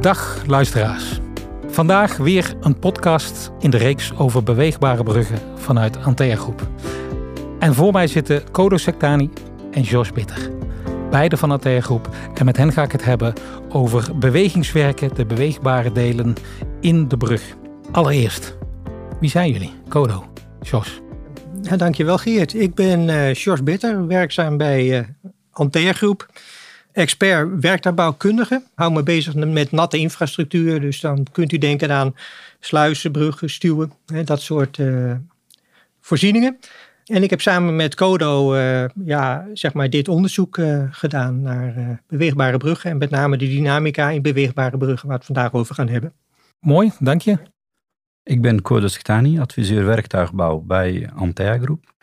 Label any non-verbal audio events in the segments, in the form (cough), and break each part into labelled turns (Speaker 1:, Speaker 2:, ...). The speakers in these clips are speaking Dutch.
Speaker 1: Dag luisteraars. Vandaag weer een podcast in de reeks over beweegbare bruggen vanuit Antea Groep. En voor mij zitten Kodo Sectani en Jos Bitter. Beide van Antea Groep. En met hen ga ik het hebben over bewegingswerken, de beweegbare delen in de brug. Allereerst, wie zijn jullie? Kodo, Jos.
Speaker 2: Ja, dankjewel Geert. Ik ben uh, Jos Bitter, werkzaam bij uh, Groep expert werktuigbouwkundige. Hou me bezig met natte infrastructuur. Dus dan kunt u denken aan sluizen, bruggen, stuwen. Hè, dat soort uh, voorzieningen. En ik heb samen met Codo uh, ja, zeg maar dit onderzoek uh, gedaan naar beweegbare bruggen. En met name de dynamica in beweegbare bruggen, waar we het vandaag over gaan hebben.
Speaker 1: Mooi, dank je.
Speaker 3: Ik ben Kodo Schtani, adviseur werktuigbouw bij Antea Groep.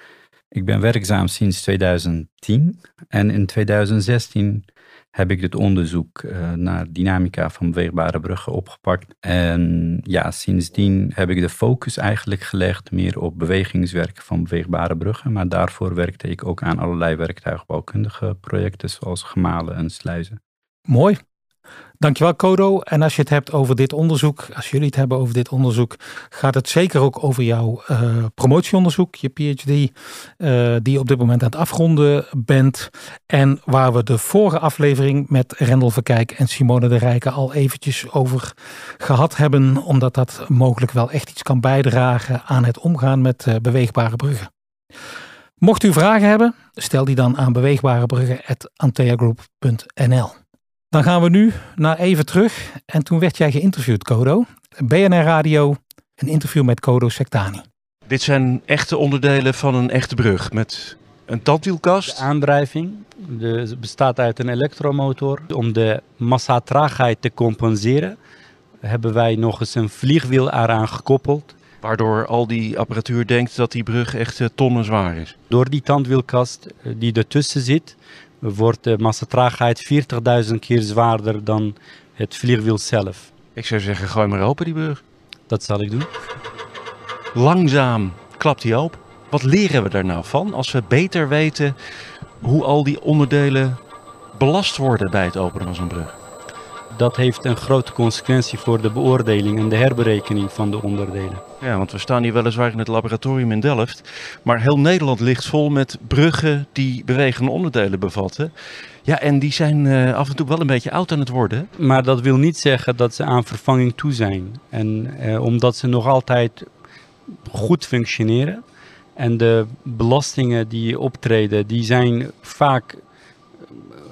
Speaker 3: Ik ben werkzaam sinds 2010 en in 2016 heb ik dit onderzoek uh, naar dynamica van beweegbare bruggen opgepakt. En ja, sindsdien heb ik de focus eigenlijk gelegd meer op bewegingswerk van beweegbare bruggen. Maar daarvoor werkte ik ook aan allerlei werktuigbouwkundige projecten zoals gemalen en sluizen.
Speaker 1: Mooi. Dankjewel Kodo. En als je het hebt over dit onderzoek, als jullie het hebben over dit onderzoek, gaat het zeker ook over jouw uh, promotieonderzoek, je PhD, uh, die je op dit moment aan het afronden bent. En waar we de vorige aflevering met Rendel Verkijk en Simone de Rijken al eventjes over gehad hebben, omdat dat mogelijk wel echt iets kan bijdragen aan het omgaan met uh, beweegbare bruggen. Mocht u vragen hebben, stel die dan aan beweegbarebruggen.anteagroup.nl. Dan gaan we nu naar even terug. En toen werd jij geïnterviewd, Kodo. BNR Radio, een interview met Kodo Sectani.
Speaker 4: Dit zijn echte onderdelen van een echte brug met een tandwielkast.
Speaker 3: De aandrijving de, bestaat uit een elektromotor. Om de massatraagheid te compenseren hebben wij nog eens een vliegwiel eraan gekoppeld.
Speaker 4: Waardoor al die apparatuur denkt dat die brug echt tonnen zwaar is.
Speaker 3: Door die tandwielkast die ertussen zit, wordt de massatraagheid 40.000 keer zwaarder dan het vliegwiel zelf.
Speaker 4: Ik zou zeggen, gooi maar open die brug.
Speaker 3: Dat zal ik doen.
Speaker 4: Langzaam klapt hij open. Wat leren we daar nou van als we beter weten hoe al die onderdelen belast worden bij het openen van zo'n brug?
Speaker 3: Dat heeft een grote consequentie voor de beoordeling en de herberekening van de onderdelen.
Speaker 4: Ja, want we staan hier weliswaar in het laboratorium in Delft, maar heel Nederland ligt vol met bruggen die bewegende onderdelen bevatten. Ja, en die zijn uh, af en toe wel een beetje oud aan het worden.
Speaker 3: Maar dat wil niet zeggen dat ze aan vervanging toe zijn. En uh, omdat ze nog altijd goed functioneren en de belastingen die optreden, die zijn vaak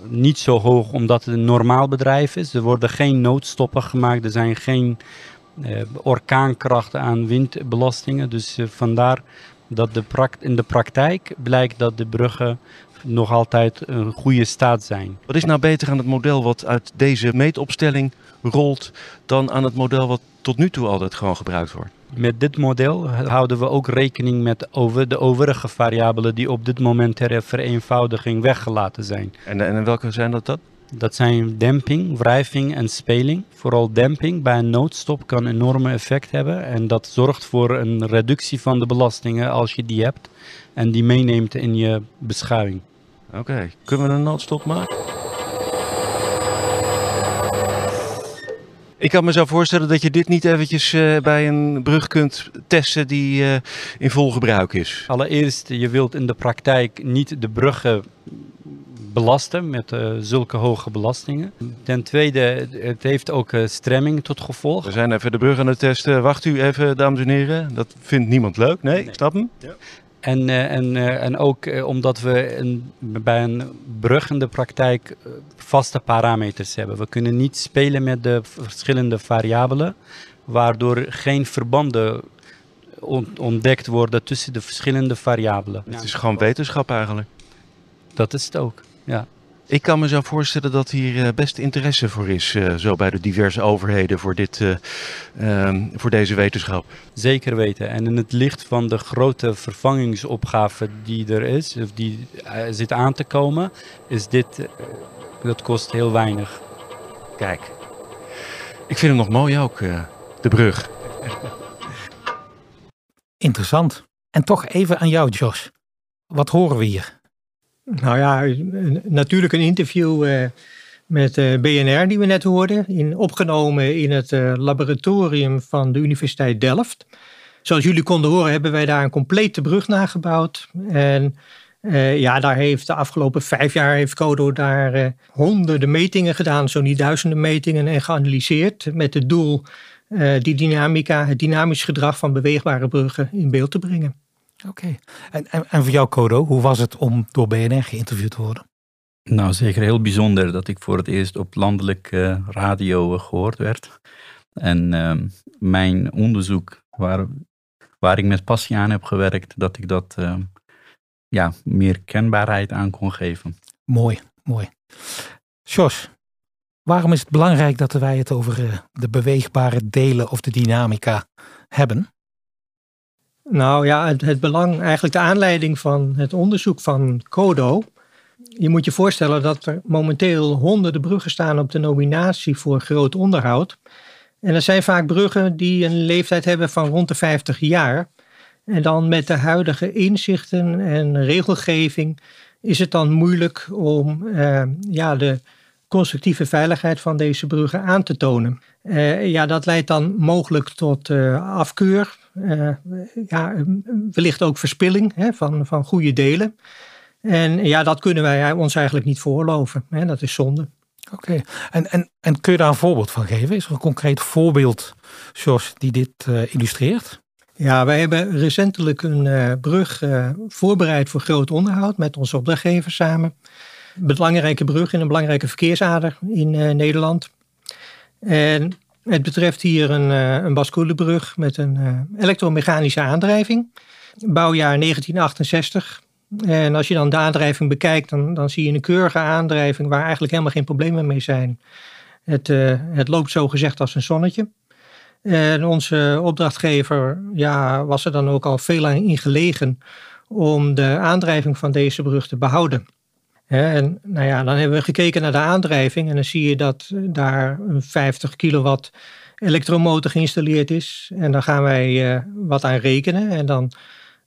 Speaker 3: niet zo hoog omdat het een normaal bedrijf is. Er worden geen noodstoppen gemaakt, er zijn geen uh, orkaankrachten aan windbelastingen. Dus uh, vandaar dat de in de praktijk blijkt dat de bruggen nog altijd een goede staat zijn.
Speaker 4: Wat is nou beter aan het model wat uit deze meetopstelling rolt dan aan het model wat tot nu toe altijd gewoon gebruikt wordt?
Speaker 3: Met dit model houden we ook rekening met over de overige variabelen die op dit moment ter vereenvoudiging weggelaten zijn.
Speaker 4: En, en welke zijn dat dan?
Speaker 3: Dat zijn demping, wrijving en speling. Vooral demping bij een noodstop kan een enorme effect hebben. En dat zorgt voor een reductie van de belastingen als je die hebt. En die meeneemt in je beschouwing.
Speaker 4: Oké, kunnen we een noodstop maken? Ik kan me zo voorstellen dat je dit niet eventjes uh, bij een brug kunt testen die uh, in vol gebruik is.
Speaker 3: Allereerst, je wilt in de praktijk niet de bruggen belasten met uh, zulke hoge belastingen. Ten tweede, het heeft ook stremming tot gevolg.
Speaker 4: We zijn even de brug aan het testen. Wacht u even, dames en heren. Dat vindt niemand leuk. Nee, nee. snap hem? Ja.
Speaker 3: En, uh, en, uh, en ook uh, omdat we een, bij een brug in de praktijk vaste parameters hebben. We kunnen niet spelen met de verschillende variabelen, waardoor geen verbanden ontdekt worden tussen de verschillende variabelen.
Speaker 4: Het is gewoon wetenschap eigenlijk.
Speaker 3: Dat is het ook, ja.
Speaker 4: Ik kan me zo voorstellen dat hier best interesse voor is, zo bij de diverse overheden, voor, dit, uh, um, voor deze wetenschap.
Speaker 3: Zeker weten. En in het licht van de grote vervangingsopgave die er is, of die zit aan te komen, is dit, dat kost heel weinig.
Speaker 4: Kijk, ik vind hem nog mooi ook, de brug.
Speaker 1: Interessant. En toch even aan jou, Jos. Wat horen we hier?
Speaker 2: Nou ja, natuurlijk een interview uh, met BNR die we net hoorden, in, opgenomen in het laboratorium van de Universiteit Delft. Zoals jullie konden horen hebben wij daar een complete brug nagebouwd. En ja, daar heeft de afgelopen vijf jaar heeft Codo daar honderden metingen gedaan, zo niet duizenden metingen en geanalyseerd met het doel die dynamica, het dynamisch gedrag van beweegbare bruggen in beeld te brengen.
Speaker 1: Oké, en, en, en voor jou Codo, hoe was het om door BNR geïnterviewd te worden?
Speaker 5: Nou, zeker heel bijzonder dat ik voor het eerst op landelijk radio gehoord werd. En ehm, mijn onderzoek, waar, waar ik met passie aan heb gewerkt, dat ik dat ehm, ja, meer kenbaarheid aan kon geven.
Speaker 1: Mooi, mooi. Jos, waarom is het belangrijk dat wij het over eh, de beweegbare delen of de dynamica hebben?
Speaker 2: Nou ja, het, belang, eigenlijk de aanleiding van het onderzoek van Codo. Je moet je voorstellen dat er momenteel honderden bruggen staan op de nominatie voor groot onderhoud. En dat zijn vaak bruggen die een leeftijd hebben van rond de 50 jaar. En dan met de huidige inzichten en regelgeving is het dan moeilijk om eh, ja, de constructieve veiligheid van deze bruggen aan te tonen. Uh, ja, dat leidt dan mogelijk tot uh, afkeur, ja, wellicht ook verspilling hè, van, van goede delen. En ja, dat kunnen wij ons eigenlijk niet voorloven. Hè, dat is zonde.
Speaker 1: Oké, en, en, en kun je daar een voorbeeld van geven? Is er een concreet voorbeeld, zoals die dit illustreert?
Speaker 2: Ja, wij hebben recentelijk een uh, brug uh, voorbereid voor groot onderhoud met onze opdrachtgever samen. Een belangrijke brug in een belangrijke verkeersader in Nederland. En het betreft hier een, een basculebrug met een elektromechanische aandrijving. Bouwjaar 1968. En als je dan de aandrijving bekijkt, dan, dan zie je een keurige aandrijving waar eigenlijk helemaal geen problemen mee zijn. Het, het loopt zo gezegd als een zonnetje. En onze opdrachtgever ja, was er dan ook al veel aan in gelegen om de aandrijving van deze brug te behouden. En nou ja, dan hebben we gekeken naar de aandrijving en dan zie je dat daar een 50 kilowatt elektromotor geïnstalleerd is. En dan gaan wij uh, wat aan rekenen en dan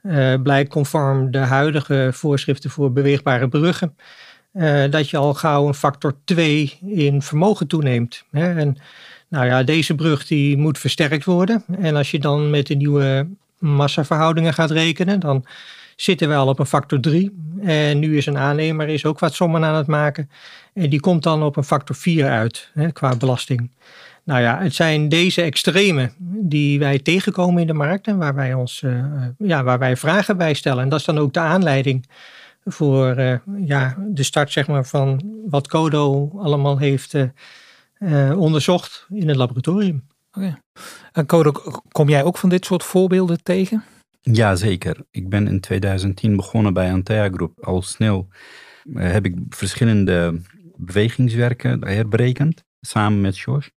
Speaker 2: uh, blijkt conform de huidige voorschriften voor beweegbare bruggen dat je al gauw een factor 2 in vermogen toeneemt. En nou ja, deze brug die moet versterkt worden. En als je dan met de nieuwe massaverhoudingen gaat rekenen, dan zitten we al op een factor 3. En nu is een aannemer is ook wat sommen aan het maken. En die komt dan op een factor 4 uit hè, qua belasting. Nou ja, het zijn deze extreme die wij tegenkomen in de markt en waar wij, ons, uh, ja, waar wij vragen bij stellen. En dat is dan ook de aanleiding voor uh, ja, de start zeg maar, van wat Codo allemaal heeft onderzocht in het laboratorium.
Speaker 1: Okay. En Code, kom jij ook van dit soort voorbeelden tegen?
Speaker 5: Ja, zeker. Ik ben in 2010 begonnen bij Antea Group. Al snel uh, heb ik verschillende bewegingswerken herberekend, samen met George.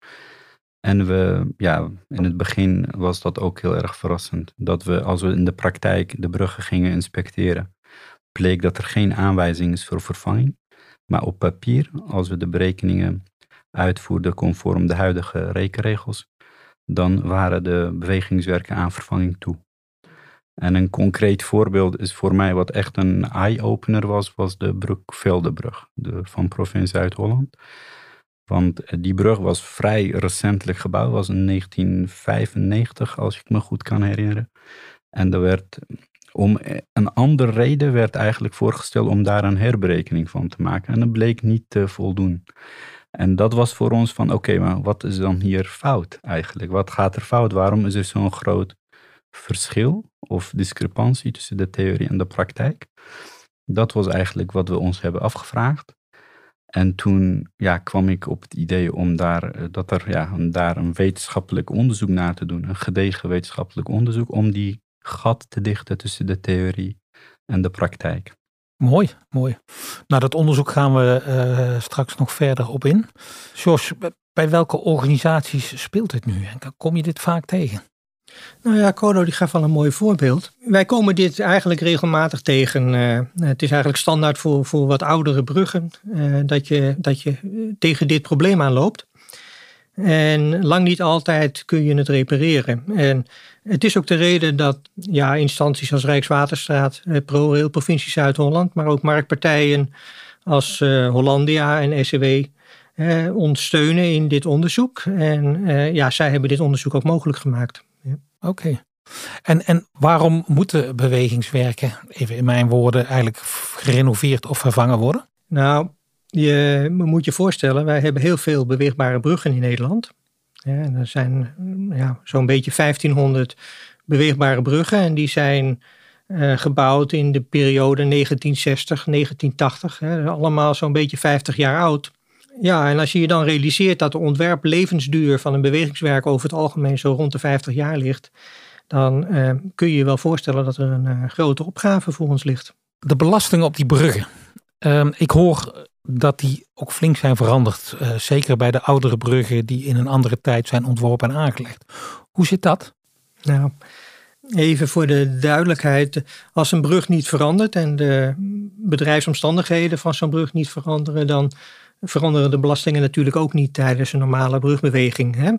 Speaker 5: En we, ja, in het begin was dat ook heel erg verrassend. Dat we, als we in de praktijk de bruggen gingen inspecteren, bleek dat er geen aanwijzing is voor vervanging. Maar op papier, als we de berekeningen uitvoerde conform de huidige rekenregels, dan waren de bewegingswerken aan vervanging toe. En een concreet voorbeeld is voor mij wat echt een eye-opener was, was de Broekveldebrug de, van provincie Zuid-Holland. Want die brug was vrij recentelijk gebouwd, was in 1995 als ik me goed kan herinneren. En er werd om een andere reden werd eigenlijk voorgesteld om daar een herberekening van te maken. En dat bleek niet te voldoen. En dat was voor ons van, oké, maar wat is dan hier fout eigenlijk? Wat gaat er fout? Waarom is er zo'n groot verschil of discrepantie tussen de theorie en de praktijk? Dat was eigenlijk wat we ons hebben afgevraagd. En toen ja, kwam ik op het idee om daar, eh, dat er, ja, daar een wetenschappelijk onderzoek naar te doen, een gedegen wetenschappelijk onderzoek, om die gat te dichten tussen de theorie en de praktijk.
Speaker 1: Mooi, mooi. Nou, dat onderzoek gaan we uh, straks nog verder op in. Jos, bij welke organisaties speelt dit nu en kom je dit vaak tegen?
Speaker 2: Nou ja, Kodo die gaf wel een mooi voorbeeld. Wij komen dit eigenlijk regelmatig tegen. Uh, het is eigenlijk standaard voor, voor wat oudere bruggen uh, dat, je, dat je tegen dit probleem aanloopt. En lang niet altijd kun je het repareren. En het is ook de reden dat ja, instanties als Rijkswaterstaat, eh, ProRail, Provincie Zuid-Holland, maar ook marktpartijen als Hollandia en SCW eh, ons in dit onderzoek. En eh, ja, zij hebben dit onderzoek ook mogelijk gemaakt.
Speaker 1: Oké. En, en waarom moeten bewegingswerken, even in mijn woorden, eigenlijk gerenoveerd of vervangen worden?
Speaker 2: Nou, je moet je voorstellen, wij hebben heel veel beweegbare bruggen in Nederland. Ja, er zijn ja, zo'n beetje 1500 beweegbare bruggen en die zijn uh, gebouwd in de periode 1960, 1980. Hè, allemaal zo'n beetje 50 jaar oud. Ja, en als je je dan realiseert dat de ontwerplevensduur van een bewegingswerk over het algemeen zo rond de 50 jaar ligt, dan uh, kun je je wel voorstellen dat er een uh, grote opgave voor ons ligt.
Speaker 1: De belastingen op die bruggen. Ehm, ik hoor dat die ook flink zijn veranderd. Uh, zeker bij de oudere bruggen die in een andere tijd zijn ontworpen en aangelegd. Hoe zit dat?
Speaker 2: Nou, even voor de duidelijkheid. Als een brug niet verandert en de bedrijfsomstandigheden van zo'n brug niet veranderen, dan veranderen de belastingen natuurlijk ook niet tijdens een normale brugbeweging. Hè?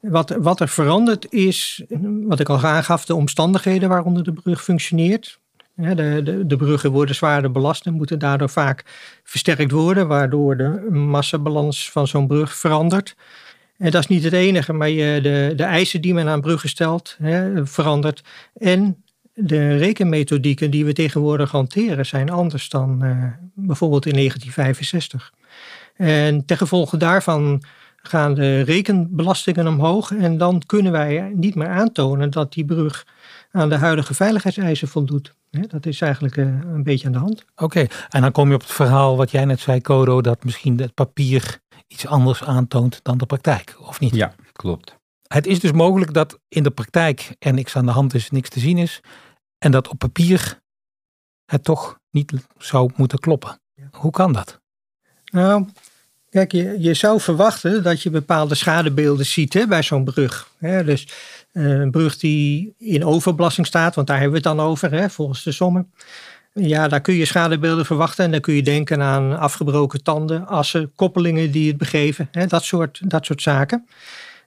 Speaker 2: Wat, wat er verandert is, wat ik al aangaf, de omstandigheden waaronder de brug functioneert. De, de, de, bruggen worden zwaarder belast en moeten daardoor vaak versterkt worden, waardoor de massabalans van zo'n brug verandert. En dat is niet het enige, maar de, de eisen die men aan bruggen stelt hè, verandert. En de rekenmethodieken die we tegenwoordig hanteren zijn anders dan uh, bijvoorbeeld in 1965. En ten gevolge daarvan gaan de rekenbelastingen omhoog en dan kunnen wij niet meer aantonen dat die brug aan de huidige veiligheidseisen voldoet. Dat is eigenlijk eh, een beetje aan de hand.
Speaker 1: Oké, en dan kom je op het verhaal wat jij net zei, Codo, dat misschien het papier iets anders aantoont dan de praktijk, of niet?
Speaker 5: Ja, klopt.
Speaker 1: Het is dus mogelijk dat in de praktijk er niks aan de hand is, niks te zien is, en dat op papier het toch niet zou moeten kloppen. Hoe kan dat?
Speaker 2: Nou, kijk, je, zou verwachten dat je bepaalde schadebeelden ziet hè, bij zo'n brug. Hè? Dus eh, een brug die in overbelasting staat, want daar hebben we het dan over, hè, volgens de sommen. Ja, daar kun je schadebeelden verwachten en dan kun je denken aan afgebroken tanden, assen, koppelingen die het begeven, hè, dat, soort, dat soort zaken.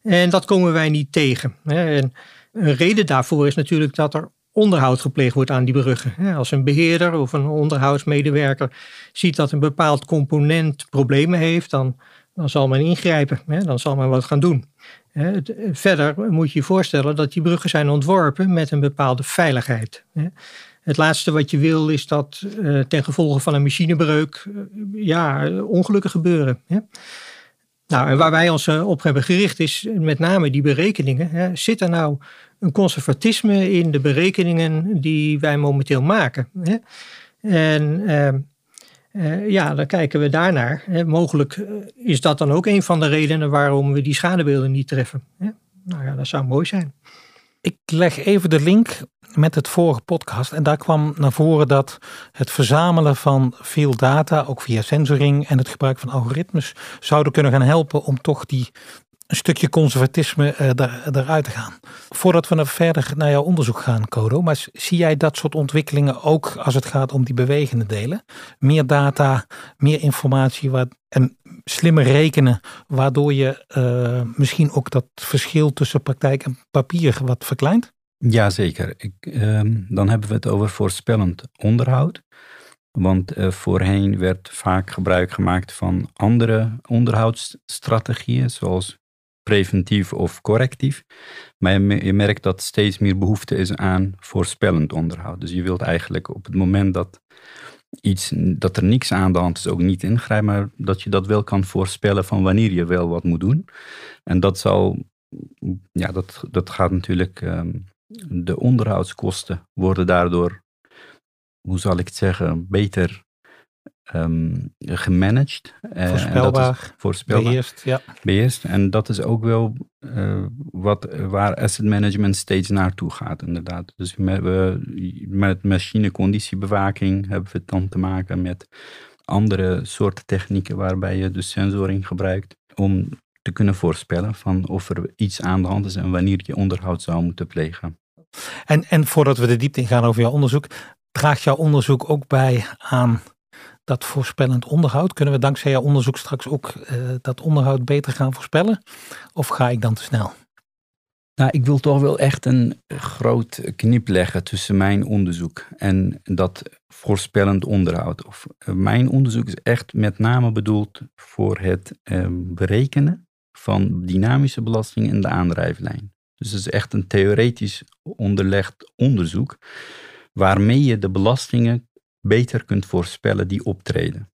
Speaker 2: En dat komen wij niet tegen. Hè. En een reden daarvoor is natuurlijk dat er onderhoud gepleegd wordt aan die bruggen. Als een beheerder of een onderhoudsmedewerker ziet dat een bepaald component problemen heeft, dan, dan zal men ingrijpen, dan zal men wat gaan doen. Verder moet je je voorstellen dat die bruggen zijn ontworpen met een bepaalde veiligheid. Het laatste wat je wil is dat uh, ten gevolge van een machinebreuk uh, ja, ongelukken gebeuren. Nou, en waar wij ons eh, op hebben gericht is met name die berekeningen. Zit er nou een conservatisme in de berekeningen die wij momenteel maken? Hè? En ehm, uh, ja, dan kijken we daarnaar. Uh, mogelijk uh, is dat dan ook een van de redenen waarom we die schadebeelden niet treffen. Nou ja, dat zou mooi zijn.
Speaker 1: Ik leg even de link met het vorige podcast. En daar kwam naar voren dat het verzamelen van veel data, ook via sensoring en het gebruik van algoritmes, zouden kunnen gaan helpen om toch die een stukje conservatisme uh, daar, te gaan. Voordat we naar verder naar jouw onderzoek gaan, Kodo, maar zie jij dat soort ontwikkelingen ook als het gaat om die bewegende delen? Meer data, meer informatie en slimmer rekenen, waardoor je uh, misschien ook dat verschil tussen praktijk en papier wat verkleint?
Speaker 5: Jazeker. Ik, uh, dan hebben we het over voorspellend onderhoud. Want uh, voorheen werd vaak gebruik gemaakt van andere onderhoudsstrategieën, zoals preventief of correctief. Maar je merkt dat steeds meer behoefte is aan voorspellend onderhoud. Dus je wilt eigenlijk op het moment dat, iets, dat er niks aan de hand is, ook niet ingrijpen, maar dat je dat wel kan voorspellen van wanneer je wel wat moet doen. En dat zal, ja, dat, dat gaat natuurlijk, um, de onderhoudskosten worden daardoor, hoe zal ik het zeggen, beter um, gemanaged.
Speaker 1: Uh, voorspelbaar,
Speaker 5: voorspelbaar.
Speaker 1: Beheerst, ja.
Speaker 5: Beheerst. En dat is ook wel uh, wat, waar asset management steeds naartoe gaat, inderdaad. Dus met, we, met machineconditiebewaking hebben we het dan te maken met andere soorten technieken waarbij je dus sensoring gebruikt om te kunnen voorspellen van of er iets aan de hand is en wanneer je onderhoud zou moeten plegen.
Speaker 1: En, en voordat we de diepte in gaan over jouw onderzoek, draagt jouw onderzoek ook bij aan dat voorspellend onderhoud? Kunnen we dankzij jouw onderzoek straks ook uh, dat onderhoud beter gaan voorspellen? Of ga ik dan te snel?
Speaker 5: Nou, ik wil toch wel echt een groot knip leggen tussen mijn onderzoek en dat voorspellend onderhoud. Of, eh, mijn onderzoek is echt met name bedoeld voor het eh, berekenen van dynamische belasting in de aandrijflijn. Dus het is echt een theoretisch onderlegd onderzoek waarmee je de belastingen beter kunt voorspellen die optreden.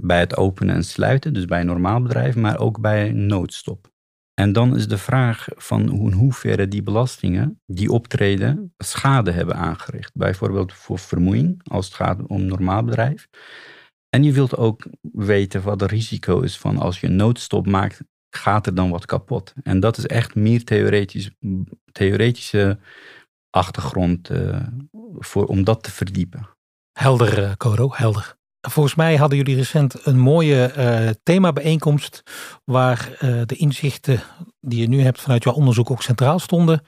Speaker 5: Bij het openen en sluiten, dus bij een normaal bedrijf, maar ook bij een noodstop. En dan is de vraag van in hoeverre die belastingen die optreden schade hebben aangericht. Bijvoorbeeld voor vermoeiing, als het gaat om normaal bedrijf. En je wilt ook weten wat het risico is van als je een noodstop maakt, gaat er dan wat kapot. En dat is echt meer theoretisch, theoretische achtergrond uh, voor, om dat te verdiepen.
Speaker 1: Helder, uh, Coro, helder. Volgens mij hadden jullie recent een mooie uh, themabijeenkomst waar uh, de inzichten die je nu hebt vanuit jouw onderzoek ook centraal stonden.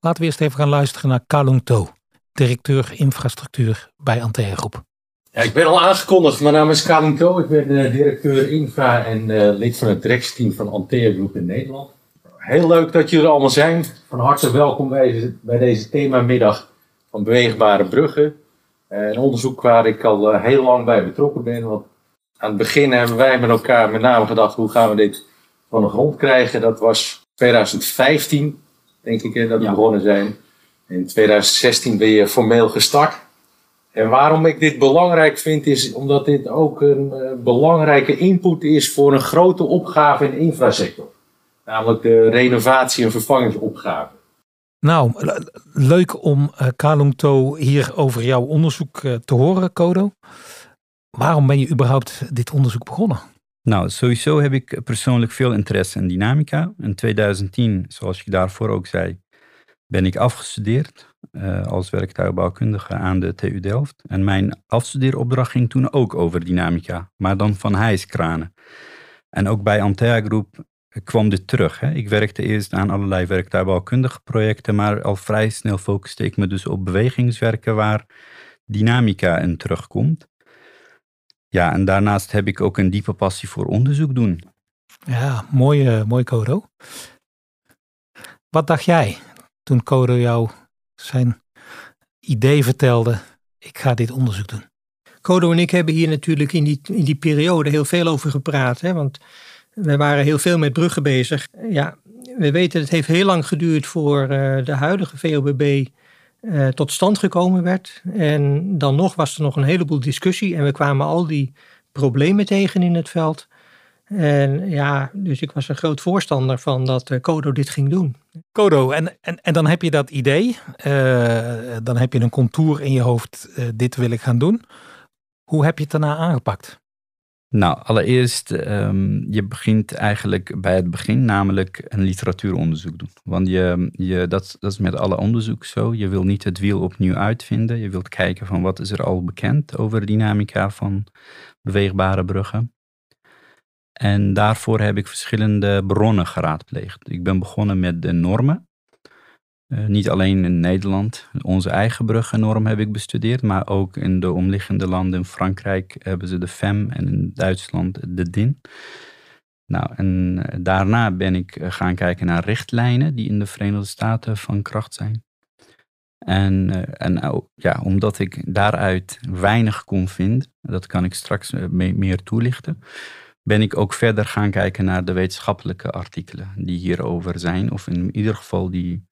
Speaker 1: Laten we eerst even gaan luisteren naar Kalung To, directeur infrastructuur bij Antea Groep.
Speaker 6: Ja, ik ben al aangekondigd. Mijn naam is Kalung To. Ik ben directeur infra en lid van het directieteam van Antea Groep in Nederland. Heel leuk dat jullie er allemaal zijn. Van harte welkom bij, bij deze themamiddag van beweegbare bruggen. Eh, een onderzoek waar ik al eh, heel lang bij betrokken ben. Want aan het begin hebben wij met elkaar met name gedacht: hoe gaan we dit van de grond krijgen? Dat was 2015, denk ik, dat we begonnen zijn. In 2016 ben je formeel gestart. En waarom ik dit belangrijk vind, is omdat dit ook een uh, belangrijke input is voor een grote opgave in de infrasector. Namelijk de renovatie- en vervangingsopgave.
Speaker 1: Nou, leuk om uh, To hier over jouw onderzoek uh, te horen, Kodo. Waarom ben je überhaupt dit onderzoek begonnen?
Speaker 5: Nou, sowieso heb ik persoonlijk veel interesse in dynamica. In 2010, zoals je daarvoor ook zei, ben ik afgestudeerd uh, als werktuigbouwkundige aan de TU Delft. En mijn afstudeeropdracht ging toen ook over dynamica, maar dan van hijskranen. En ook bij Antea Groep kwam dit terug. Hè. Ik werkte eerst aan allerlei werktuigbouwkundige projecten, maar al vrij snel focuste ik me dus op bewegingswerken waar dynamica in terugkomt. Ja, en daarnaast heb ik ook een diepe passie voor onderzoek doen.
Speaker 1: Ja, mooi, uh, mooi Kodo. Wat dacht jij toen Kodo jou zijn idee vertelde, ik ga dit onderzoek doen?
Speaker 2: Kodo en ik hebben hier natuurlijk in die, in die periode heel veel over gepraat. Hè? Want we waren heel veel met bruggen bezig. Ja, we weten het heeft heel lang geduurd voor uh, de huidige VOBB eh, tot stand gekomen werd. En dan nog was er nog een heleboel discussie en we kwamen al die problemen tegen in het veld. En ja, dus ik was een groot voorstander van dat Codo dit ging doen.
Speaker 1: Codo, en, en, en dan heb je dat idee, dan heb je een contour in je hoofd, dit wil ik gaan doen. Hoe heb je het daarna aangepakt?
Speaker 5: Nou, allereerst, um, je begint eigenlijk bij het begin, namelijk een literatuuronderzoek doen. Want je, je, dat, dat is met alle onderzoek zo. Je wil niet het wiel opnieuw uitvinden. Je wilt kijken van wat is er al bekend over dynamica van beweegbare bruggen. En daarvoor heb ik verschillende bronnen geraadpleegd. Ik ben begonnen met de normen. Uh, niet alleen in Nederland, onze eigen bruggennorm heb ik bestudeerd, maar ook in de omliggende landen. In Frankrijk hebben ze de FEM en in Duitsland de DIN. Nou, en eh, daarna ben ik eh, gaan kijken naar richtlijnen die in de Verenigde Staten van kracht zijn. En, en ja, omdat ik daaruit weinig kon vinden, dat kan ik straks meer toelichten, ben ik ook verder gaan kijken naar de wetenschappelijke artikelen die hierover zijn, of in ieder geval die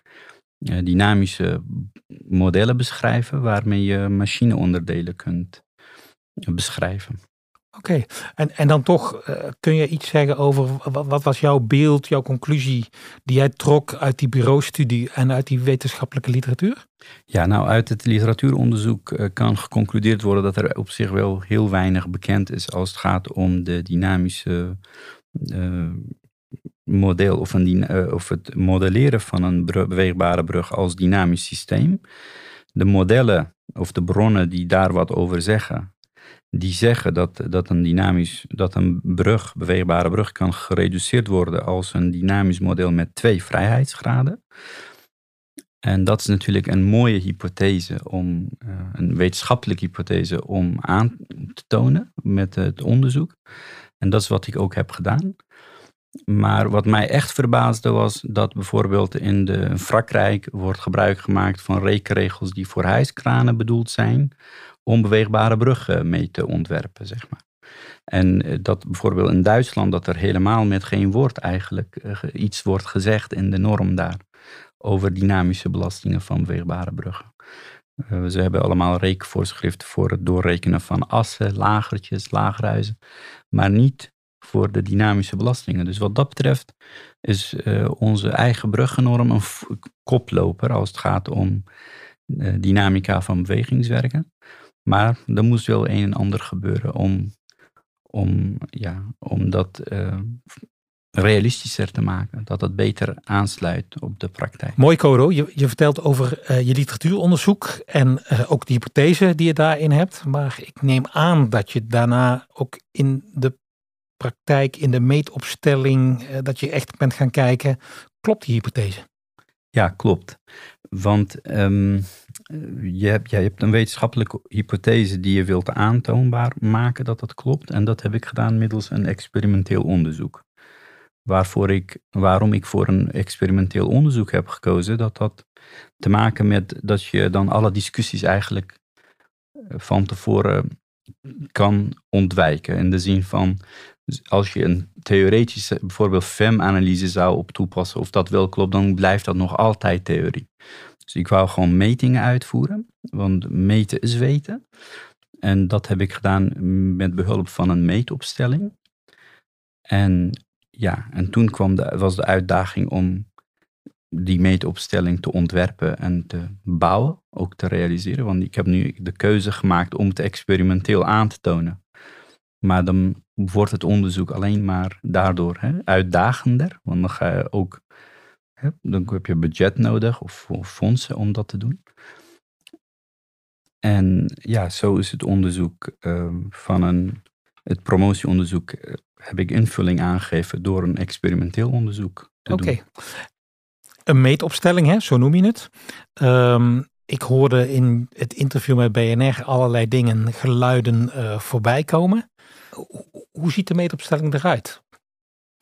Speaker 5: dynamische modellen beschrijven waarmee je machineonderdelen kunt beschrijven.
Speaker 1: Oké, en, en dan toch uh, kun je iets zeggen over wat, wat, was jouw beeld, jouw conclusie die jij trok uit die bureaustudie en uit die wetenschappelijke literatuur?
Speaker 5: Ja, nou uit het literatuuronderzoek uh, kan geconcludeerd worden dat er op zich wel heel weinig bekend is als het gaat om de dynamische uh, model of, uh, of het modelleren van een beweegbare brug als dynamisch systeem. De modellen of de bronnen die daar wat over zeggen, die zeggen dat, dat een dynamisch, dat een brug, beweegbare brug, kan gereduceerd worden als een dynamisch model met twee vrijheidsgraden. En dat is natuurlijk een mooie hypothese om, uh, een wetenschappelijke hypothese om aan te tonen met het onderzoek. En dat is wat ik ook heb gedaan. Maar wat mij echt verbaasde was dat bijvoorbeeld in de Frankrijk wordt gebruik gemaakt van rekenregels die voor hijskranen bedoeld zijn om beweegbare bruggen mee te ontwerpen, zeg maar. En eh, dat bijvoorbeeld in Duitsland dat er helemaal met geen woord eigenlijk eh, iets wordt gezegd in de norm daar over dynamische belastingen van beweegbare bruggen. Uh, ze hebben allemaal rekenvoorschriften voor het doorrekenen van assen, lagertjes, laagruizen, maar niet voor de dynamische belastingen. Dus wat dat betreft is uh, onze eigen bruggennorm een koploper als het gaat om uh, dynamica van bewegingswerken. Maar er moest wel een en ander gebeuren om, om, ja, om dat uh, realistischer te maken. Dat het beter aansluit op de praktijk.
Speaker 1: Mooi, Coro. Je, je vertelt over je literatuuronderzoek en ook de hypothese die je daarin hebt. Maar ik neem aan dat je daarna ook in de praktijk, in de meetopstelling, uh, dat je echt bent gaan kijken. Klopt die hypothese?
Speaker 5: Ja, klopt. Want um, je, hebt, je hebt een wetenschappelijke hypothese die je wilt aantoonbaar maken dat dat klopt. En dat heb ik gedaan middels een experimenteel onderzoek. Waarvoor ik, waarom ik voor een experimenteel onderzoek heb gekozen, dat had te maken met dat je dan alle discussies eigenlijk van tevoren kan ontwijken. In de zin van, als je een theoretische, bijvoorbeeld FEM-analyse zou op toepassen, of dat wel klopt, dan blijft dat nog altijd theorie. Dus ik wou gewoon metingen uitvoeren, want meten is weten. En dat heb ik gedaan met behulp van een meetopstelling. En ja, en toen kwam de, was de uitdaging om die meetopstelling te ontwerpen en te bouwen, ook te realiseren. Want ik heb nu de keuze gemaakt om het experimenteel aan te tonen. Maar dan wordt het onderzoek alleen maar daardoor hè, uitdagender. Want dan ga je ook, hè, dan heb je budget nodig of, of fondsen om dat te doen. En ja, zo is het onderzoek uh, van een, het promotieonderzoek uh, heb ik invulling aangegeven door een experimenteel onderzoek te
Speaker 1: Oké.
Speaker 5: doen.
Speaker 1: Een meetopstelling, hè, zo noem je het. Um, ik hoorde in het interview met BNR allerlei dingen, geluiden uh, voorbij komen. Hoe ziet de meetopstelling eruit?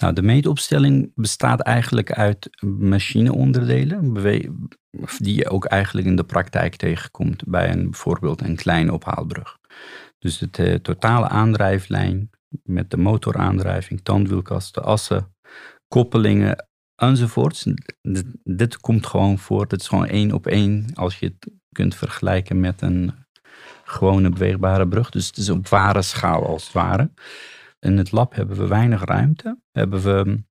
Speaker 5: Nou, de meetopstelling bestaat eigenlijk uit machineonderdelen, die je ook eigenlijk in de praktijk tegenkomt bij een, bijvoorbeeld een kleine ophaalbrug. Dus de uh, totale aandrijflijn met de motoraandrijving, tandwielkasten, assen, koppelingen enzovoorts. Dit, dit komt gewoon voor, het is gewoon één op één als je het kunt vergelijken met een gewone beweegbare brug. Dus het is op ware schaal als het ware. In het lab hebben we weinig ruimte. Hebben we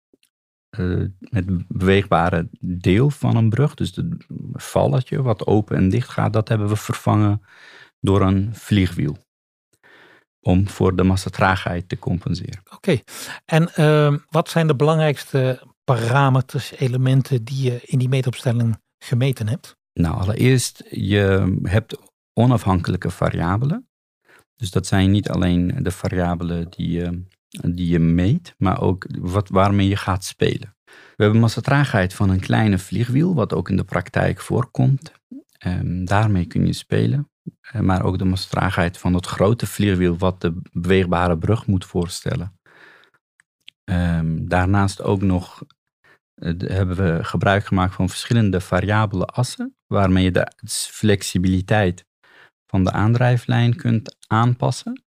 Speaker 5: uh, het beweegbare deel van een brug, dus het valletje wat open en dicht gaat, dat hebben we vervangen door een vliegwiel. Om voor de massatraagheid te compenseren.
Speaker 1: Oké, okay. en uh, wat zijn de belangrijkste parameters, elementen die je in die meetopstelling gemeten hebt?
Speaker 5: Nou, allereerst, je hebt onafhankelijke variabelen. Dus dat zijn niet alleen de variabelen die je, die je meet, maar ook wat, waarmee je gaat spelen. We hebben massatraagheid van een kleine vliegwiel, wat ook in de praktijk voorkomt. Um, daarmee kun je spelen. Maar ook de massatraagheid van het grote vliegwiel, wat de beweegbare brug moet voorstellen. Um, daarnaast ook nog uh, hebben we gebruik gemaakt van verschillende variabele assen, waarmee je de flexibiliteit van de aandrijflijn kunt aanpassen,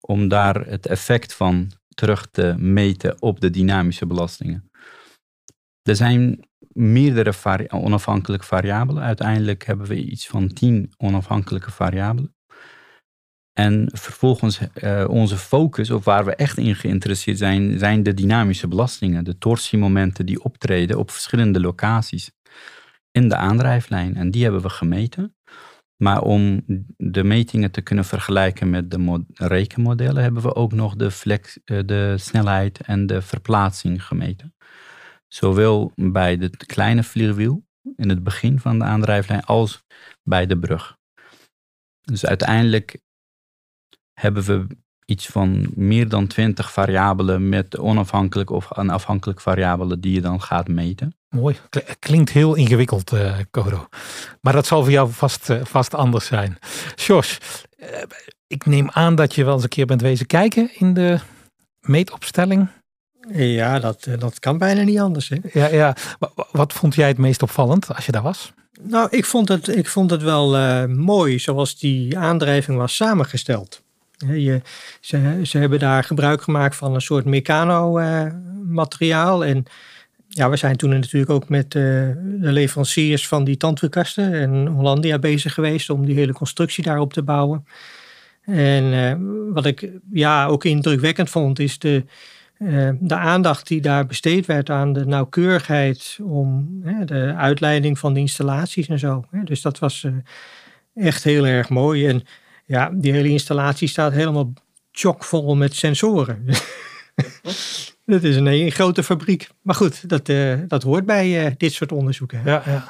Speaker 5: om daar het effect van terug te meten op de dynamische belastingen. Er zijn meerdere onafhankelijke variabelen. Uiteindelijk hebben we iets van tien onafhankelijke variabelen. En vervolgens uh, onze focus, of waar we echt in geïnteresseerd zijn, zijn de dynamische belastingen, de torsiemomenten die optreden op verschillende locaties in de aandrijflijn. En die hebben we gemeten. Maar om de metingen te kunnen vergelijken met de rekenmodellen, hebben we ook nog de, flex, uh, de snelheid en de verplaatsing gemeten. Zowel bij het kleine vliegwiel in het begin van de aandrijflijn als bij de brug. Dus uiteindelijk hebben we iets van meer dan 20 variabelen met onafhankelijk of afhankelijk variabelen die je dan gaat meten.
Speaker 1: Mooi, klinkt heel ingewikkeld, uh. Maar dat zal voor jou vast, uh, vast anders zijn. Jos, uh, ik neem aan dat je wel eens een keer bent wezen kijken in de meetopstelling.
Speaker 2: Ja, dat, eh, dat kan bijna niet anders. Hè?
Speaker 1: Ja, ja. Wat vond jij het meest opvallend als je daar was?
Speaker 2: Nou, ik vond het, ik vond het wel uh, mooi zoals die aandrijving was samengesteld. Je, ze, hebben daar gebruik gemaakt van een soort mecano-materiaal. en ja, we zijn toen natuurlijk ook met uh, de leveranciers van die tandwielkasten en Hollandia bezig geweest om die hele constructie daarop te bouwen. En uh, wat ik ja, ook indrukwekkend vond, is de, de aandacht die daar besteed werd aan de nauwkeurigheid om de uitleiding van de installaties en zo. Dus dat was echt heel erg mooi. En ja, die hele installatie staat helemaal chockvol met sensoren. (laughs) Het is een, een, grote fabriek. Maar goed, dat, uh, dat hoort bij uh, dit soort onderzoeken.
Speaker 1: Ja,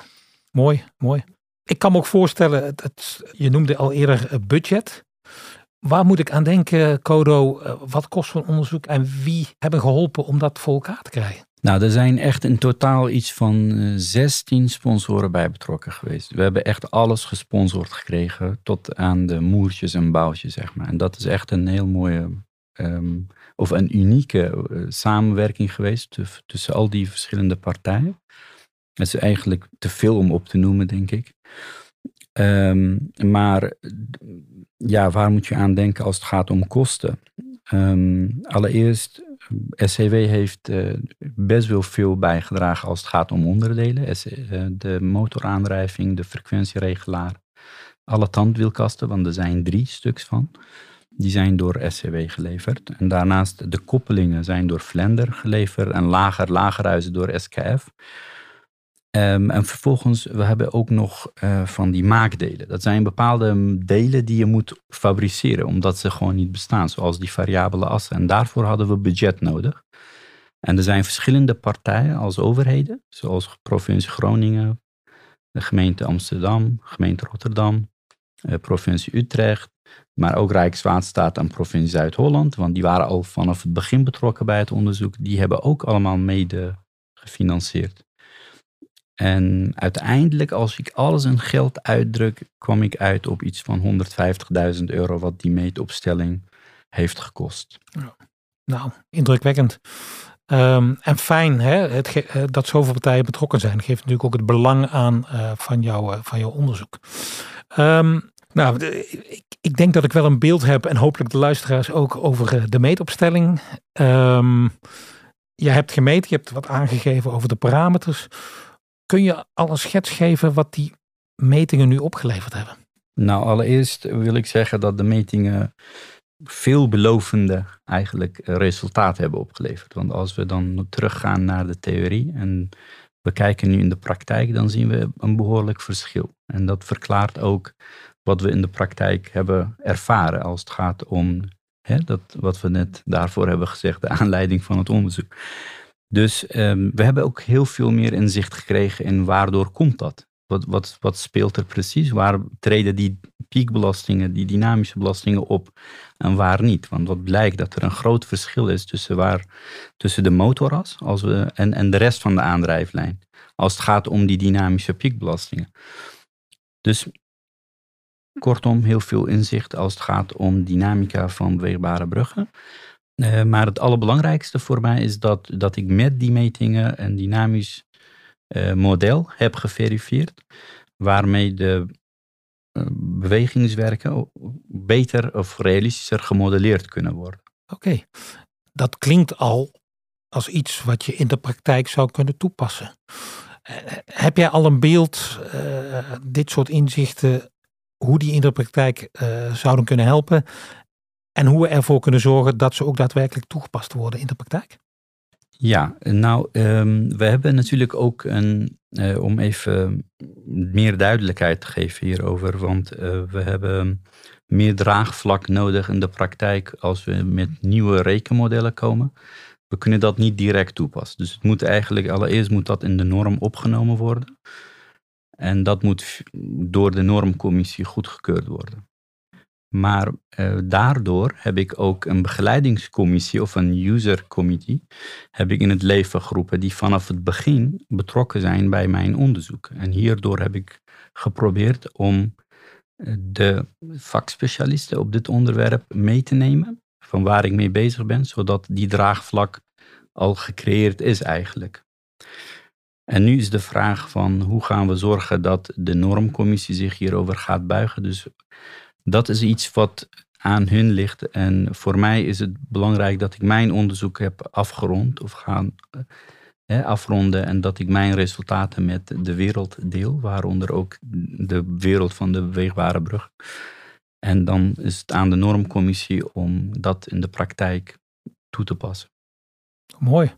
Speaker 1: mooi, mooi. Ik kan me ook voorstellen, dat, je noemde al eerder budget. Waar moet ik aan denken, Kodo? Wat kost zo'n onderzoek en wie hebben geholpen om dat voor elkaar te krijgen?
Speaker 5: Nou, er zijn echt in totaal iets van 16 sponsoren bij betrokken geweest. We hebben echt alles gesponsord gekregen, tot aan de moertjes en bouwtjes, zeg maar. En dat is echt een heel mooie um, of een unieke uh, samenwerking geweest tussen al die verschillende partijen. Dat is eigenlijk te veel om op te noemen, denk ik. Um, maar ja, waar moet je aan denken als het gaat om kosten? Um, allereerst, SCW heeft uh, best wel veel bijgedragen als het gaat om onderdelen. Uh, de motoraandrijving, de frequentieregelaar, alle tandwielkasten, want er zijn drie stuks van. Die zijn door SCW geleverd. En daarnaast de koppelingen zijn door Flender geleverd en lager, lagerhuizen door SKF. Um, en vervolgens, we hebben ook nog uh, van die maakdelen. Dat zijn bepaalde delen die je moet fabriceren, omdat ze gewoon niet bestaan, zoals die variabele assen. En daarvoor hadden we budget nodig. En er zijn verschillende partijen als overheden, zoals provincie Groningen, de gemeente Amsterdam, gemeente Rotterdam, uh, provincie Utrecht, maar ook Rijkswaterstaat en provincie Zuid-Holland, want die waren al vanaf het begin betrokken bij het onderzoek. Die hebben ook allemaal mede gefinancierd. En uiteindelijk, als ik alles in geld uitdruk, kwam ik uit op iets van 150.000 euro wat die meetopstelling heeft gekost.
Speaker 1: Nou, indrukwekkend. Um, en fijn hè, uh, dat zoveel partijen betrokken zijn. Geeft natuurlijk ook het belang aan uh, van, jou, uh, van jouw onderzoek. Um, nou, ik, ik, denk dat ik wel een beeld heb en hopelijk de luisteraars ook over de meetopstelling. Um, je hebt gemeten, je hebt wat aangegeven over de parameters. Kun je al een schets geven wat die metingen nu opgeleverd hebben?
Speaker 5: Nou, allereerst wil ik zeggen dat de metingen veelbelovende eigenlijk resultaten hebben opgeleverd. Want als we dan teruggaan naar de theorie en we kijken nu in de praktijk, dan zien we een behoorlijk verschil. En dat verklaart ook wat we in de praktijk hebben ervaren als het gaat om hè, dat, wat we net daarvoor hebben gezegd, de aanleiding van het onderzoek. Dus um, we hebben ook heel veel meer inzicht gekregen in waardoor komt dat? Wat, wat, wat speelt er precies? Waar treden die piekbelastingen, die dynamische belastingen op en waar niet? Want wat blijkt dat er een groot verschil is tussen, waar, tussen de motoras als we, en, en de rest van de aandrijflijn. Als het gaat om die dynamische piekbelastingen. Dus kortom, heel veel inzicht als het gaat om dynamica van beweegbare bruggen. Uh, maar het allerbelangrijkste voor mij is dat, dat ik met die metingen een dynamisch uh, model heb geverifieerd, waarmee de uh, bewegingswerken beter of realistischer gemodelleerd kunnen worden.
Speaker 1: Oké, dat klinkt al als iets wat je in de praktijk zou kunnen toepassen. heb jij al een beeld, dit soort inzichten, hoe die in de praktijk zouden kunnen helpen? En hoe we ervoor kunnen zorgen dat ze ook daadwerkelijk toegepast worden in de praktijk?
Speaker 5: Ja, nou, um, we hebben natuurlijk ook een, uh, om even meer duidelijkheid te geven hierover, want uh, we hebben meer draagvlak nodig in de praktijk als we met nieuwe rekenmodellen komen. We kunnen dat niet direct toepassen. Dus het moet eigenlijk, allereerst moet dat in de norm opgenomen worden. En dat moet door de normcommissie goedgekeurd worden. Maar uh, daardoor heb ik ook een begeleidingscommissie of een user committee heb ik in het leven geroepen die vanaf het begin betrokken zijn bij mijn onderzoek. En hierdoor heb ik geprobeerd om eh, de vakspecialisten op dit onderwerp mee te nemen, van waar ik mee bezig ben, zodat die draagvlak al gecreëerd is eigenlijk. En nu is de vraag van hoe gaan we zorgen dat de normcommissie zich hierover gaat buigen. Dus dat is iets wat aan hun ligt. En voor mij is het belangrijk dat ik mijn onderzoek heb afgerond of gaan eh, afronden en dat ik mijn resultaten met de wereld deel, waaronder ook de wereld van de beweegbare brug. En dan is het aan de normcommissie om dat in de praktijk toe te passen.
Speaker 1: Mooi.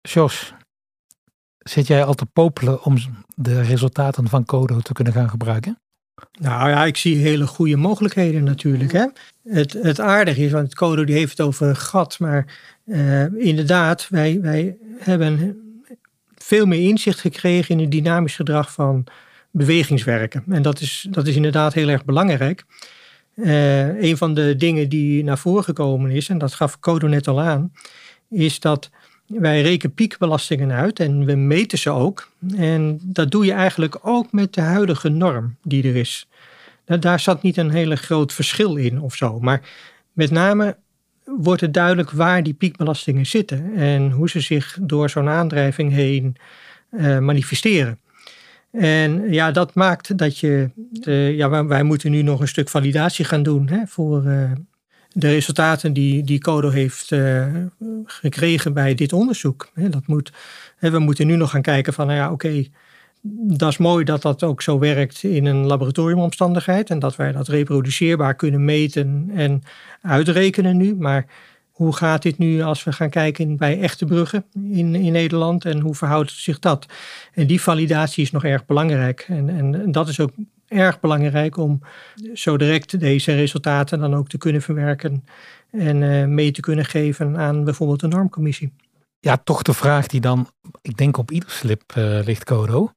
Speaker 1: Jos, zit jij al te popelen om de resultaten van Codo te kunnen gaan gebruiken?
Speaker 2: Nou ja, ik zie hele goede mogelijkheden natuurlijk. Hè? Het, het aardige is, want Codo die heeft het over gat, maar uh, inderdaad, wij, wij hebben veel meer inzicht gekregen in het dynamisch gedrag van bewegingswerken. En dat is, dat is inderdaad heel erg belangrijk. Uh, een van de dingen die naar voren gekomen is, en dat gaf Codo net al aan, is dat wij rekenen piekbelastingen uit en we meten ze ook. En dat doe je eigenlijk ook met de huidige norm die er is. Daar zat niet een hele groot verschil in of zo. Maar met name wordt het duidelijk waar die piekbelastingen zitten en hoe ze zich door zo'n aandrijving heen uh, manifesteren. En ja, dat maakt dat je. Uh, ja, wij, moeten nu nog een stuk validatie gaan doen hè, voor, uh, de resultaten die, die Codo heeft uh, gekregen bij dit onderzoek. dat moet, we moeten nu nog gaan kijken van, nou ja, oké, dat is mooi dat dat ook zo werkt in een laboratoriumomstandigheid en dat wij dat reproduceerbaar kunnen meten en uitrekenen nu. Maar hoe gaat dit nu als we gaan kijken bij echte bruggen in, in Nederland en hoe verhoudt zich dat? En die validatie is nog erg belangrijk. En, en dat is ook erg belangrijk om zo direct deze resultaten dan ook te kunnen verwerken en uh, mee te kunnen geven aan bijvoorbeeld de normcommissie.
Speaker 1: Ja, toch de vraag die dan, ik denk op ieder slip uh, ligt, Codo.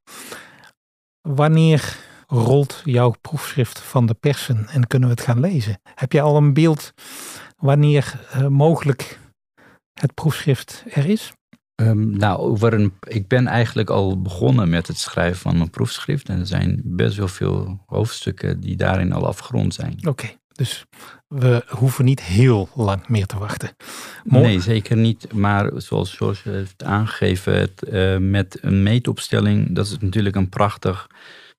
Speaker 1: Wanneer rolt jouw proefschrift van de persen en kunnen we het gaan lezen? Heb je al een beeld wanneer uh, mogelijk het proefschrift er is?
Speaker 5: Um, nou, over een, ik ben eigenlijk al begonnen met het schrijven van mijn proefschrift. En er zijn best wel veel hoofdstukken die daarin al afgerond zijn.
Speaker 1: Oké, dus we hoeven niet heel lang meer te wachten.
Speaker 5: Nee, zeker niet. Maar zoals George heeft aangegeven, het, uh, met een meetopstelling, dat is natuurlijk een prachtig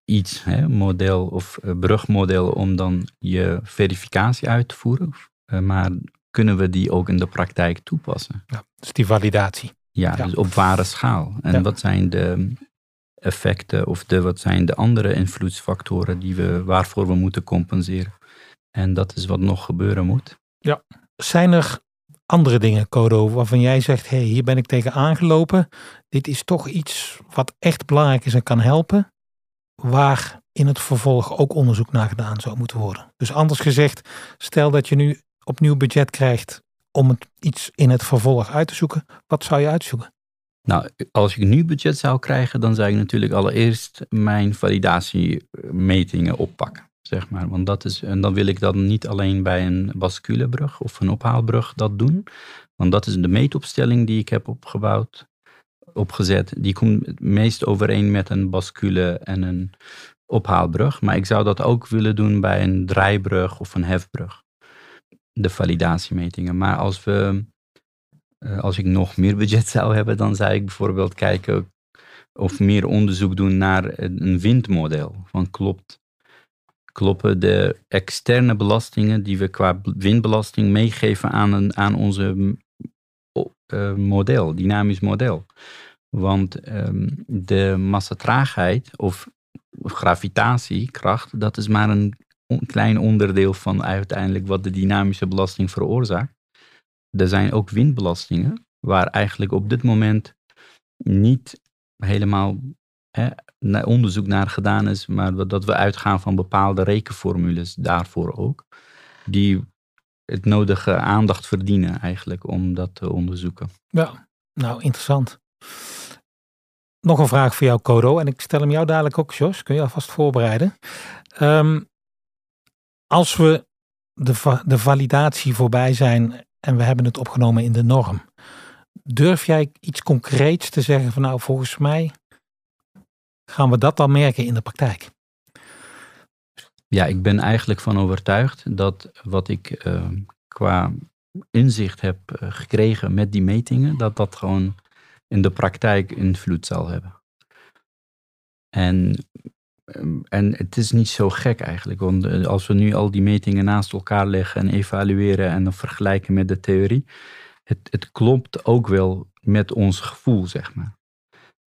Speaker 5: iets, hè, model of uh, brugmodel om dan je verificatie uit te voeren. Uh, maar kunnen we die ook in de praktijk toepassen?
Speaker 1: Ja, dus die validatie.
Speaker 5: Ja, dus op ware schaal. En wat zijn de effecten of de, wat zijn de andere invloedsfactoren die we, waarvoor we moeten compenseren? En dat is wat nog gebeuren moet.
Speaker 1: Ja. Zijn er andere dingen, Codo, waarvan jij zegt: hé, hey, hier ben ik tegen aangelopen. Dit is toch iets wat echt belangrijk is en kan helpen. Waar in het vervolg ook onderzoek naar gedaan zou moeten worden. Dus anders gezegd, stel dat je nu opnieuw budget krijgt om het iets in het vervolg uit te zoeken, wat zou je uitzoeken?
Speaker 5: Nou, als ik nu budget zou krijgen, dan zou ik natuurlijk allereerst mijn validatiemetingen oppakken. Zeg maar. Want dat is, en dan wil ik dat niet alleen bij een basculebrug of een ophaalbrug dat doen. Want dat is de meetopstelling die ik heb opgebouwd, opgezet. Die komt het meest overeen met een bascule en een ophaalbrug. Maar ik zou dat ook willen doen bij een draaibrug of een hefbrug de validatiemetingen. Maar als, we, eh, als ik nog meer budget (laughs) zou hebben, dan zou ik bijvoorbeeld kijken of meer onderzoek doen naar een windmodel. Van klopt, kloppen de externe belastingen die we qua windbelasting meegeven aan, een, aan onze uh, model, dynamisch model. Want um, de massatraagheid of gravitatiekracht, dat is maar een een klein onderdeel van uiteindelijk wat de dynamische belasting veroorzaakt. Er zijn ook windbelastingen, waar eigenlijk op dit moment niet helemaal hè, onderzoek naar gedaan is, maar dat we uitgaan van bepaalde rekenformules daarvoor ook, die het nodige aandacht verdienen eigenlijk om dat te onderzoeken.
Speaker 1: Ja, nou interessant. Nog een vraag voor jou, Kodo, en ik stel hem jou dadelijk ook, Jos. Kun je alvast voorbereiden. Um, als we de, de validatie voorbij zijn en we hebben het opgenomen in de norm, durf jij iets concreets te zeggen van nou volgens mij gaan we dat dan merken in de praktijk?
Speaker 5: Ja, ik ben eigenlijk van overtuigd dat wat ik uh, qua inzicht heb eh, gekregen met die metingen, dat dat gewoon in de praktijk invloed zal hebben. En, en het is niet zo gek eigenlijk, want eh, als we nu al die metingen naast elkaar leggen en evalueren en dan vergelijken met de theorie, het, het klopt ook wel met ons gevoel, zeg maar.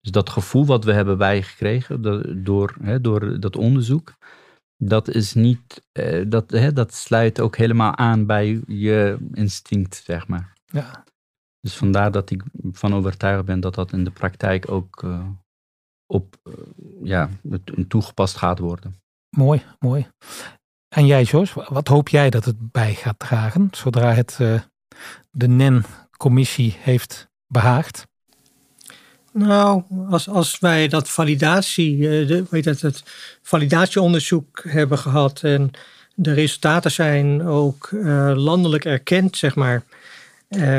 Speaker 5: Dus dat gevoel wat we hebben bijgekregen door, hè, door dat onderzoek, dat is niet, uh, dat, hè, dat sluit ook helemaal aan bij je instinct, zeg maar.
Speaker 1: Ja.
Speaker 5: Dus vandaar dat ik van overtuigd ben dat dat in de praktijk ook uh, op, uh, ja, toegepast gaat worden.
Speaker 1: Mooi, mooi. En jij, Jos, wat hoop jij dat het bij gaat dragen zodra het de NEN-commissie heeft behaagd?
Speaker 2: Nou, als, als wij dat validatie, eh, de, weet het, het validatieonderzoek hebben gehad en de resultaten zijn ook uh, landelijk erkend, zeg maar. Uh,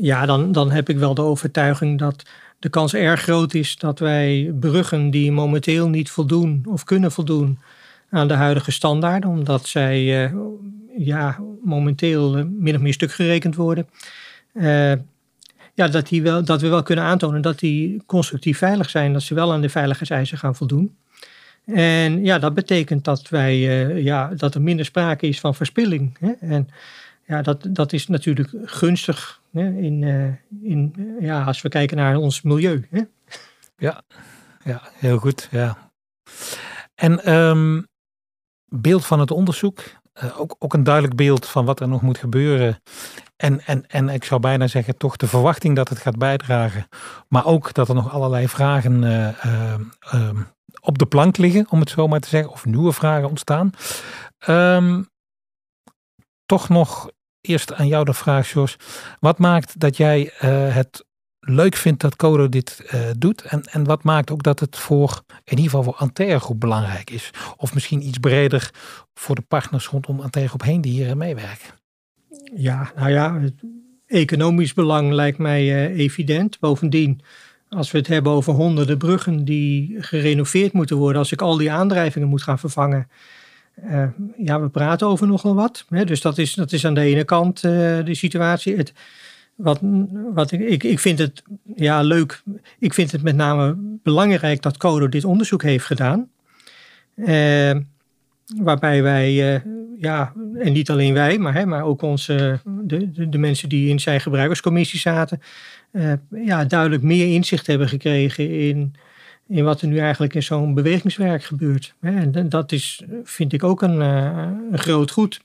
Speaker 2: ja, dan, dan heb ik wel de overtuiging dat de kans erg groot is dat wij bruggen die momenteel niet voldoen of kunnen voldoen aan de huidige standaarden, omdat zij uh, ja, momenteel min of meer stuk gerekend worden ja, dat, die wel, dat we wel kunnen aantonen dat die constructief veilig zijn, dat ze wel aan de veiligheidseisen gaan voldoen. En ja, dat betekent dat, wij, ja, dat er minder sprake is van verspilling. Hè? En ja, dat, dat is natuurlijk gunstig hè? In, uh, in, ja, als we kijken naar ons milieu. Hè?
Speaker 1: Ja, ja, heel goed. Ja. En um, beeld van het onderzoek, ook, ook een duidelijk beeld van wat er nog moet gebeuren en, en, en ik zou bijna zeggen, toch de verwachting dat het gaat bijdragen. Maar ook dat er nog allerlei vragen uh, uh, uh, op de plank liggen, om het zo maar te zeggen. Of nieuwe vragen ontstaan. Toch nog eerst aan jou de vraag, Jos. Wat maakt dat jij het leuk vindt dat Codo dit doet? En, en wat maakt ook dat het voor, in ieder geval voor Antea Groep belangrijk is? Of misschien iets breder voor de partners rondom Antea Groep heen die hier meewerken?
Speaker 2: Ja, nou ja, economisch belang lijkt mij uh, evident. Bovendien, als we het hebben over honderden bruggen die gerenoveerd moeten worden, als ik al die aandrijvingen moet gaan vervangen. Uh, ja, we praten over nogal wat. Hè? Dus dat is, dat is aan de ene kant uh, de situatie. Het, wat, wat ik, ik, vind het ja, leuk. Ik vind het met name belangrijk dat Codo dit onderzoek heeft gedaan. waarbij wij ja, en niet alleen wij, maar, hè, maar ook onze, de, de, de mensen die in zijn gebruikerscommissie zaten, ja, duidelijk meer inzicht hebben gekregen in, in wat er nu eigenlijk in zo'n bewegingswerk gebeurt. En dat is, vind ik ook een, een groot goed.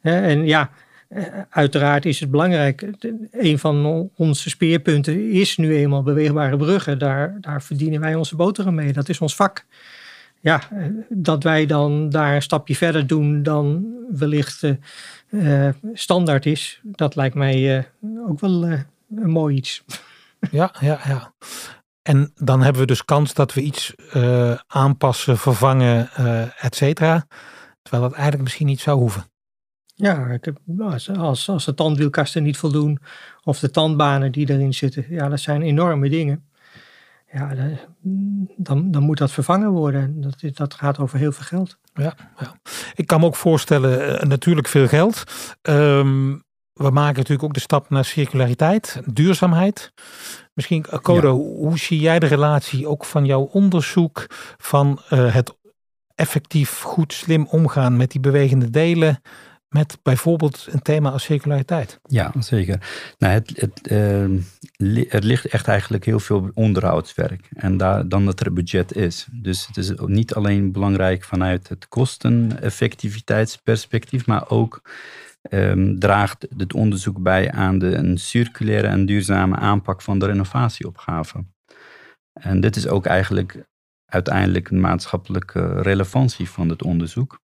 Speaker 2: En ja, eh, uiteraard is het belangrijk. Een van onze speerpunten is nu eenmaal beweegbare bruggen. Daar, daar verdienen wij onze boterham mee. Dat is ons vak ja, dat wij dan daar een stapje verder doen dan wellicht uh, standaard is, dat lijkt mij ook wel een mooi iets.
Speaker 1: Ja, ja, ja. En dan hebben we dus kans dat we iets aanpassen, vervangen, et cetera. Terwijl dat eigenlijk misschien niet zou hoeven.
Speaker 2: Ja, ik heb, als, als de tandwielkasten niet voldoen of de tandbanen die erin zitten, ja, dat zijn enorme dingen ja, dan, dan moet dat vervangen worden. Dat, dat gaat over heel veel geld.
Speaker 1: Ja, ja. ik kan me ook voorstellen, uh, natuurlijk veel geld. Um, we maken natuurlijk ook de stap naar circulariteit, duurzaamheid. Misschien, Kodo, ja. hoe zie jij de relatie ook van jouw onderzoek van uh, het effectief, goed, slim omgaan met die bewegende delen met bijvoorbeeld een thema als circulariteit.
Speaker 5: Ja, zeker. Nou, het, het, uh, er ligt echt eigenlijk heel veel onderhoudswerk en daar, dan dat er budget is. Dus het is niet alleen belangrijk vanuit het kosteneffectiviteitsperspectief, maar ook um, draagt het onderzoek bij aan de, een circulaire en duurzame aanpak van de renovatieopgave. En dit is ook eigenlijk uiteindelijk een maatschappelijke relevantie van het onderzoek.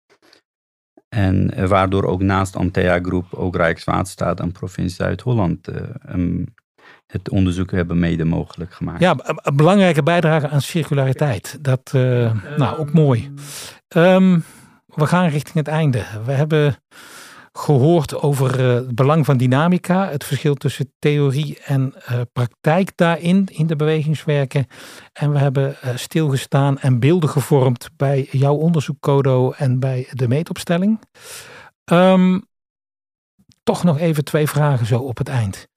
Speaker 5: En waardoor ook naast Antea Groep ook Rijkswaterstaat en provincie Zuid-Holland um, het onderzoek hebben mede mogelijk gemaakt.
Speaker 1: Ja, een belangrijke bijdrage aan circulariteit. Dat, uh, nou, ook mooi. Um, we gaan richting het einde. We hebben gehoord over uh, het belang van dynamica, het verschil tussen theorie en uh, praktijk daarin, in de bewegingswerken. En we hebben uh, stilgestaan en beelden gevormd bij jouw onderzoek, Codo, en bij de meetopstelling. Um, toch nog even twee vragen zo op het eind.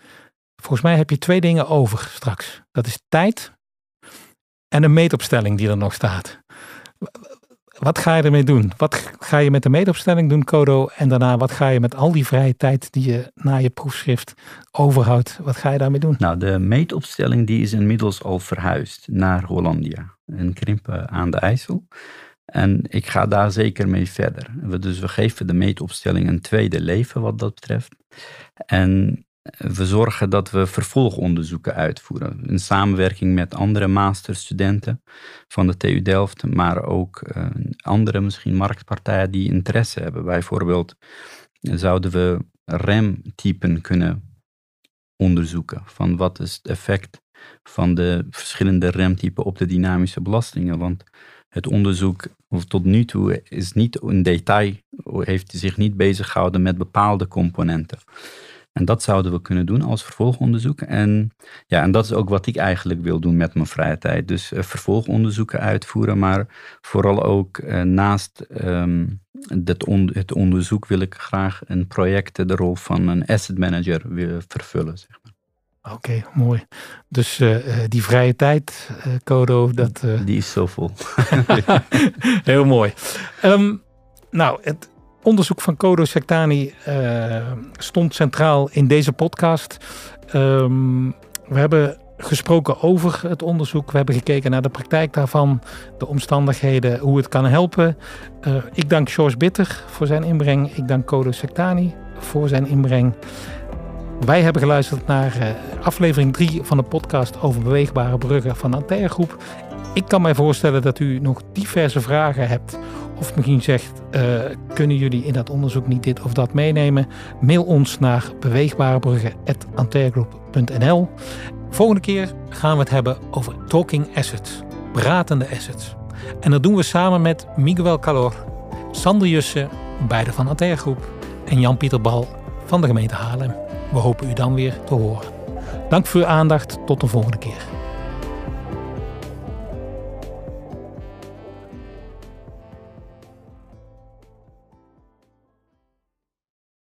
Speaker 1: Volgens mij heb je twee dingen over straks. Dat is tijd en een meetopstelling die er nog staat. Wat ga je ermee doen? Wat ga je met de meetopstelling doen, Codo? En daarna, wat ga je met al die vrije tijd die je na je proefschrift overhoudt? Wat ga je daarmee doen?
Speaker 5: Nou, de meetopstelling die is inmiddels al verhuisd naar Hollandia. In Krimpen aan de IJssel. En ik ga daar zeker mee verder. Dus we geven de meetopstelling een tweede leven wat dat betreft. En we zorgen dat we vervolgonderzoeken uitvoeren. In samenwerking met andere masterstudenten van de TU Delft, maar ook uh, andere misschien marktpartijen die interesse hebben. Bijvoorbeeld zouden we remtypen kunnen onderzoeken. Van wat is het effect van de verschillende remtypen op de dynamische belastingen. Want het onderzoek tot nu toe is niet in detail, heeft zich niet bezig gehouden met bepaalde componenten. En dat zouden we kunnen doen als vervolgonderzoek. En, ja, en dat is ook wat ik eigenlijk wil doen met mijn vrije tijd. Dus uh, vervolgonderzoeken uitvoeren, maar vooral ook uh, naast um, on het onderzoek wil ik graag een project de rol van een asset manager vervullen. Zeg maar.
Speaker 1: Oké, mooi. Dus uh, die vrije tijd, Codo, dat...
Speaker 5: Die is zo vol. (laughs)
Speaker 1: Heel mooi. Um, nou, het, onderzoek van Kodo Sectani uh, stond centraal in deze podcast. Um, we hebben gesproken over het onderzoek. We hebben gekeken naar de praktijk daarvan, de omstandigheden, hoe het kan helpen. Uh, ik dank George Bitter voor zijn inbreng. Ik dank Kodo Sectani voor zijn inbreng. Wij hebben geluisterd naar uh, aflevering 3 van de podcast over beweegbare bruggen van Antea Groep. Ik kan mij voorstellen dat u nog diverse vragen hebt of misschien zegt, uh, kunnen jullie in dat onderzoek niet dit of dat meenemen? Mail ons naar beweegbarebruggen.antergroep.nl Volgende keer gaan we het hebben over talking assets, pratende assets. En dat doen we samen met Miguel Calor, Sander Jussen, beide van Antergroep, en Jan-Pieter Bal van de gemeente Haarlem. We hopen u dan weer te horen. Dank voor uw aandacht. Tot de volgende keer.